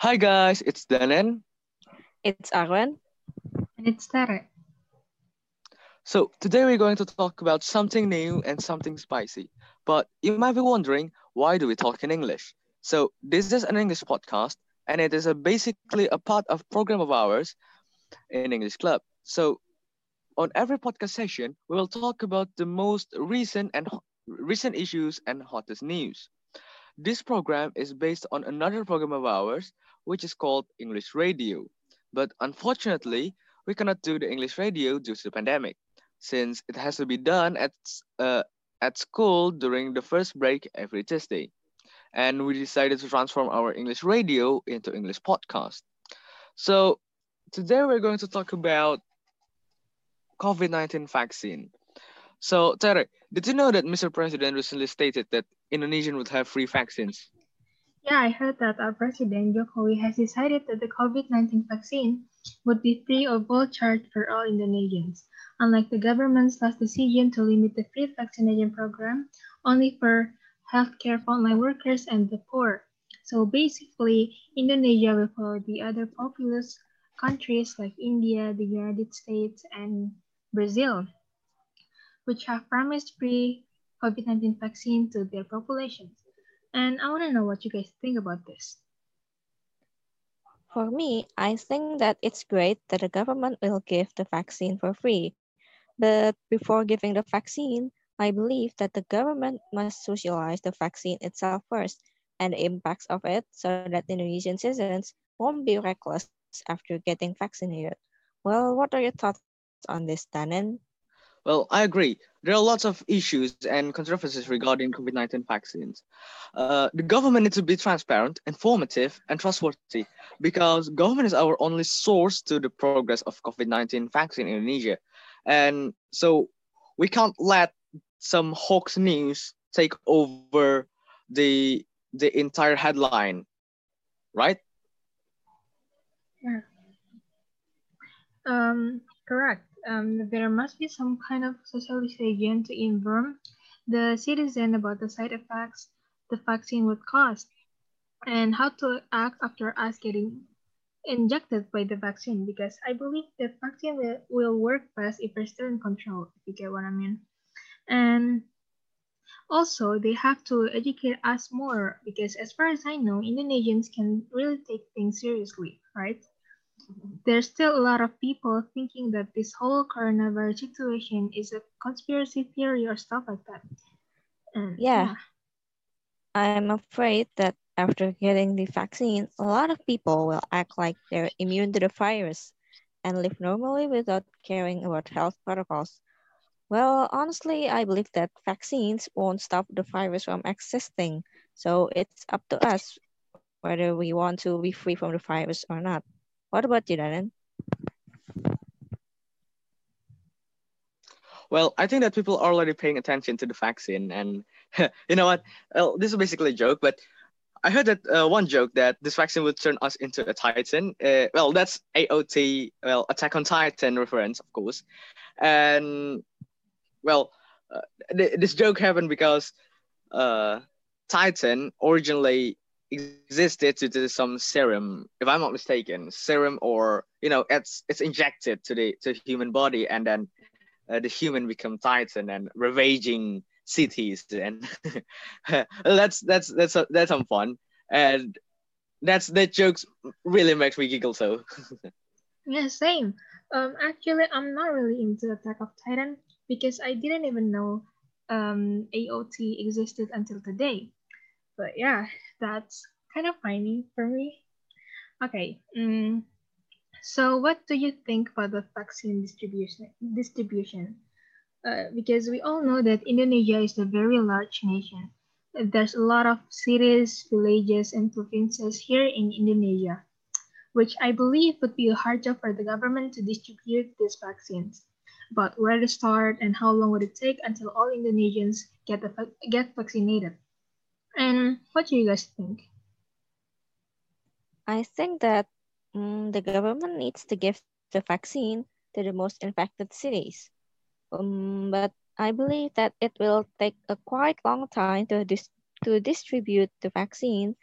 Hi guys, it's Danen. It's Arwen. And it's Tere. So today we're going to talk about something new and something spicy. But you might be wondering, why do we talk in English? So this is an English podcast and it is a basically a part of program of ours in English Club. So on every podcast session, we will talk about the most recent and recent issues and hottest news. This program is based on another program of ours, which is called English Radio. But unfortunately, we cannot do the English radio due to the pandemic, since it has to be done at, uh, at school during the first break every Tuesday. And we decided to transform our English radio into English podcast. So today we're going to talk about COVID-19 vaccine. So Terry, did you know that Mr. President recently stated that Indonesian would have free vaccines? Yeah, I heard that our president Jokowi has decided that the COVID-19 vaccine would be free of all charge for all Indonesians, unlike the government's last decision to limit the free vaccination program only for healthcare frontline workers and the poor. So basically, Indonesia will follow the other populous countries like India, the United States, and Brazil, which have promised free COVID-19 vaccine to their populations. And I want to know what you guys think about this. For me, I think that it's great that the government will give the vaccine for free. But before giving the vaccine, I believe that the government must socialize the vaccine itself first and the impacts of it so that Indonesian citizens won't be reckless after getting vaccinated. Well, what are your thoughts on this, Danen? Well, I agree. There are lots of issues and controversies regarding COVID-19 vaccines. Uh, the government needs to be transparent, informative, and trustworthy because government is our only source to the progress of COVID-19 vaccine in Indonesia. And so we can't let some hoax news take over the the entire headline, right? Yeah. Um, correct um, there must be some kind of socialization to inform the citizen about the side effects the vaccine would cause and how to act after us getting injected by the vaccine because I believe the vaccine will, will work best if we're still in control, if you get what I mean. And also, they have to educate us more because as far as I know, Indonesians can really take things seriously, right? There's still a lot of people thinking that this whole coronavirus situation is a conspiracy theory or stuff like that. And, yeah. yeah. I'm afraid that after getting the vaccine, a lot of people will act like they're immune to the virus and live normally without caring about health protocols. Well, honestly, I believe that vaccines won't stop the virus from existing. So it's up to us whether we want to be free from the virus or not. What about you, Danen? Well, I think that people are already paying attention to the vaccine, and you know what? Well, this is basically a joke, but I heard that uh, one joke that this vaccine would turn us into a Titan. Uh, well, that's AOT, well, Attack on Titan reference, of course, and well, uh, th- this joke happened because uh, Titan originally existed to do some serum, if I'm not mistaken, serum or you know it's it's injected to the to human body and then uh, the human become titan and ravaging cities and that's that's that's that's some fun. And that's that jokes really makes me giggle so. Yeah same. Um actually i'm not really into attack of titan because i didn't even know um aot existed until today but yeah that's kind of funny for me. Okay. Mm, so what do you think about the vaccine distribution? Distribution, uh, because we all know that Indonesia is a very large nation. There's a lot of cities, villages, and provinces here in Indonesia, which I believe would be a hard job for the government to distribute these vaccines. But where to start and how long would it take until all Indonesians get the, get vaccinated? And what do you guys think? I think that um, the government needs to give the vaccine to the most infected cities. Um, but I believe that it will take a quite long time to, dis to distribute the vaccine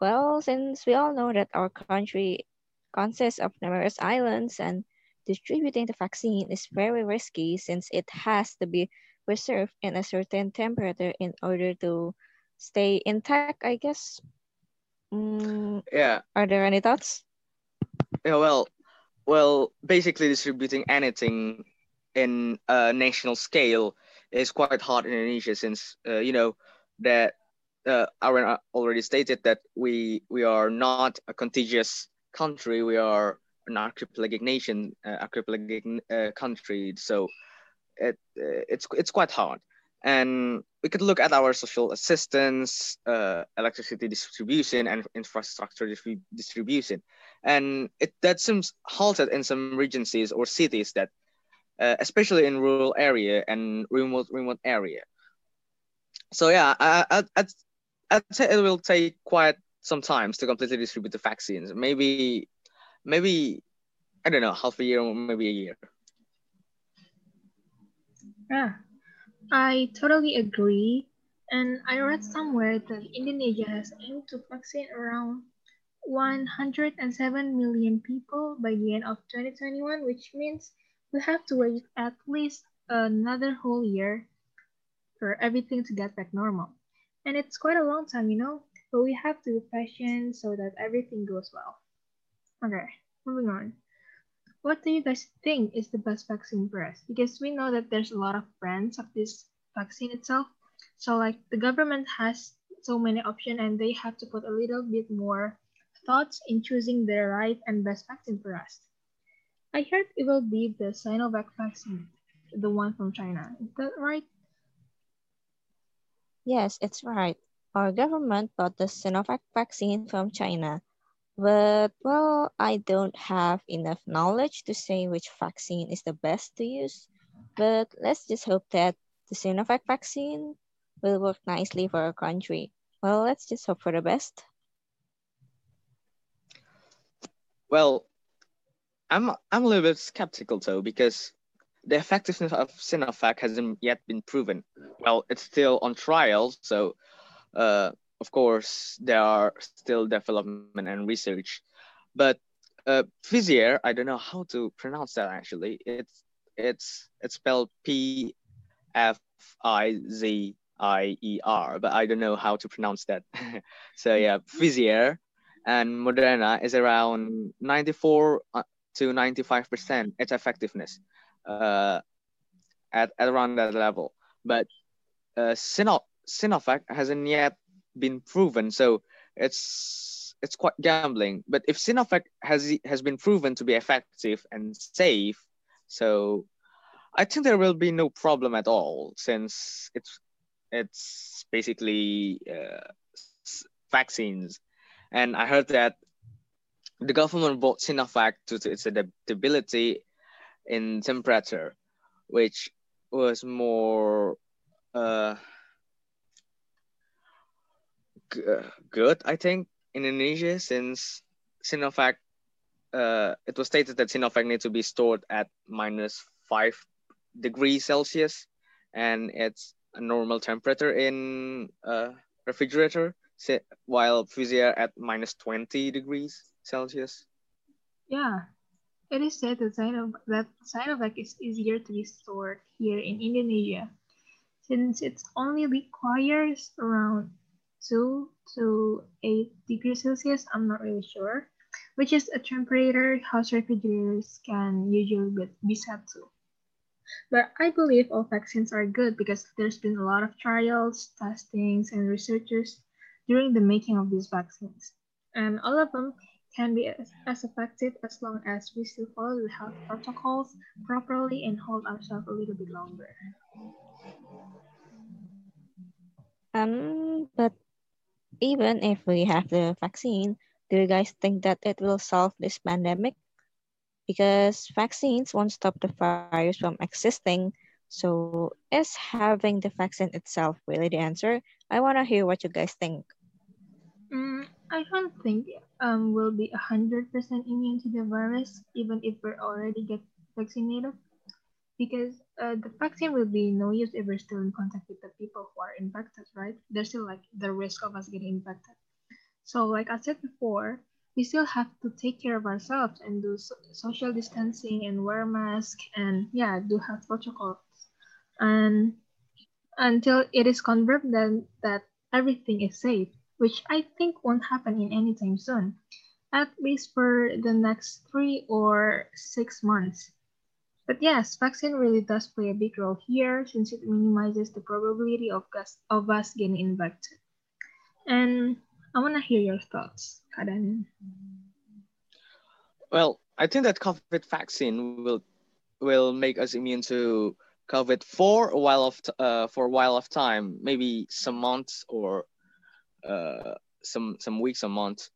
Well, since we all know that our country consists of numerous islands and distributing the vaccine is very risky since it has to be preserved in a certain temperature in order to stay intact, I guess. Mm, Yeah, are there any thoughts? yeah. Well, well, basically distributing anything in a national scale is quite hard in Indonesia since uh, you know that uh, Aaron already stated that we we are not a contiguous country. We are an archipelagic nation, uh, archipelagic uh, country. So it uh, it's it's quite hard. And we could look at our social assistance, uh, electricity distribution, and infrastructure distrib- distribution, and it that seems halted in some regencies or cities that, uh, especially in rural area and remote remote area. So yeah, I, I, I'd, I'd say it will take quite some time to completely distribute the vaccines. Maybe, maybe I don't know, half a year or maybe a year. Yeah, I totally agree. And I read somewhere that Indonesia has aimed to vaccinate around 107 million people by the end of 2021, which means we have to wait at least another whole year for everything to get back normal. And it's quite a long time, you know, but we have to be patient so that everything goes well. Okay, moving on. What do you guys think is the best vaccine for us? Because we know that there's a lot of brands of this vaccine itself. So like the government has so many options and they have to put a little bit more thoughts in choosing the right and best vaccine for us. I heard it will be the Sinovac vaccine, the one from China. Is that right? Yes, it's right. Our government bought the Sinovac vaccine from China. But, well, I don't have enough knowledge to say which vaccine is the best to use. But let's just hope that the Sinovac vaccine will work nicely for our country. Well, let's just hope for the best. Well, I'm I'm a little bit skeptical though because the effectiveness of Sinovac hasn't yet been proven. Well, it's still on trial, so uh, of course there are still development and research. But uh, Pfizer, I don't know how to pronounce that actually. It's it's it's spelled P F I Z I E R, but I don't know how to pronounce that. so yeah, Pfizer and Moderna is around 94 uh, to 95% its effectiveness uh, at, at around that level. But uh, Sino- Sinovac hasn't yet been proven, so it's it's quite gambling. But if Sinovac has has been proven to be effective and safe, so I think there will be no problem at all since it's it's basically uh, vaccines, and I heard that the government bought Sinovac due to its adaptability in temperature, which was more uh, good, I think, in Indonesia since Sinovac, uh, it was stated that Sinovac needs to be stored at minus five degrees Celsius, and it's a normal temperature in a refrigerator, while Pfizer at minus 20 degrees Celsius. Yeah, it is said that, Sinovac, that Sinovac is easier to be stored here in Indonesia, since it only requires around 2 to 8 degrees Celsius, I'm not really sure, which is a temperature house refrigerators can usually be set to. But I believe all vaccines are good because there's been a lot of trials, testings, and researchers during the making of these vaccines. And all of them can be as, as effective as long as we still follow the health protocols properly and hold ourselves a little bit longer. Um, but even if we have the vaccine, do you guys think that it will solve this pandemic? Because vaccines won't stop the virus from existing. So is having the vaccine itself really the answer? I want to hear what you guys think. Mm, I don't think um, we'll be 100% immune to the virus, even if we're already get vaccinated. Because uh, the vaccine will be no use if we're still in contact with the people who are infected, right? There's still like the risk of us getting infected. So, like I said before, we still have to take care of ourselves and do so social distancing and wear mask and yeah, do health protocols. And until it is confirmed then that everything is safe, which I think won't happen in any time soon, at least for the next three or six months. But yes, vaccine really does play a big role here since it minimizes the probability of us, of us getting infected. And I want to hear your thoughts. Well, I think that COVID vaccine will will make us immune to COVID for a while of uh, for a while of time, maybe some months or uh, some some weeks or months.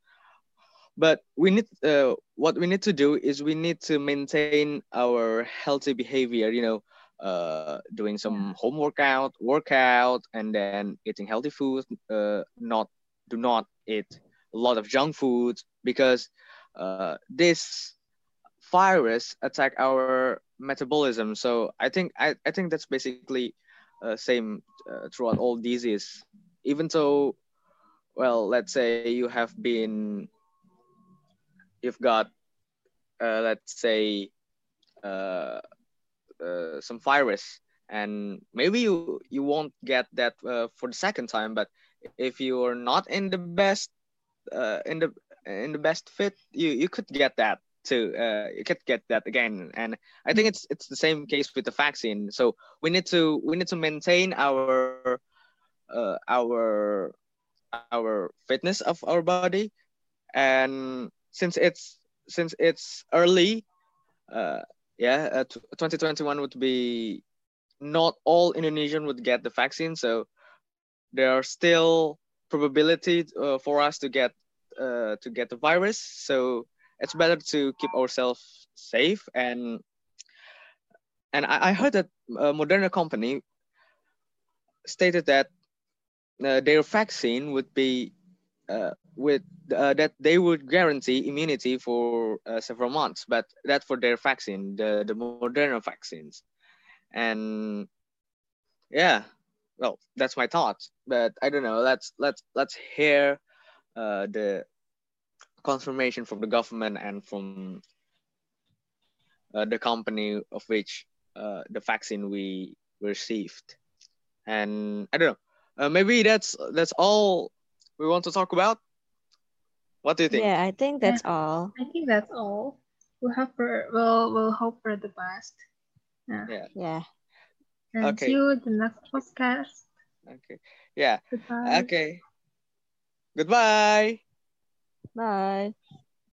But we need uh, what we need to do is we need to maintain our healthy behavior. You know, uh, doing some home workout, workout, and then eating healthy food. Uh, not do not eat a lot of junk food because uh, this virus attack our metabolism. So I think I, I think that's basically uh, same uh, throughout all disease. Even though, well, let's say you have been, you've got, uh, let's say, uh, uh, some virus, and maybe you you won't get that uh, for the second time. But if you are not in the best, in the in the best fit, you you could get that to uh, you could get that again and i think it's it's the same case with the vaccine so we need to we need to maintain our uh, our our fitness of our body and since it's since it's early uh, yeah uh, 2021 would be not all indonesian would get the vaccine. So there are still probability uh, for us to get uh, to get the virus. So it's better to keep ourselves safe. And and I, I heard that a Moderna company stated that uh, their vaccine would be uh, with uh, that they would guarantee immunity for uh, several months, but that for their vaccine, the the Moderna vaccines, and yeah, well, that's my thoughts. But I don't know. Let's let's let's hear uh, the confirmation from the government and from uh, the company of which uh, the vaccine we received. And I don't know, maybe that's that's all we want to talk about. What do you think? Yeah, I think that's yeah, all. I think that's all. We'll have for we'll we'll hope for the best. Yeah. Yeah. yeah. And okay. see you the next podcast. Okay. Yeah. Goodbye. Okay. Goodbye. Bye.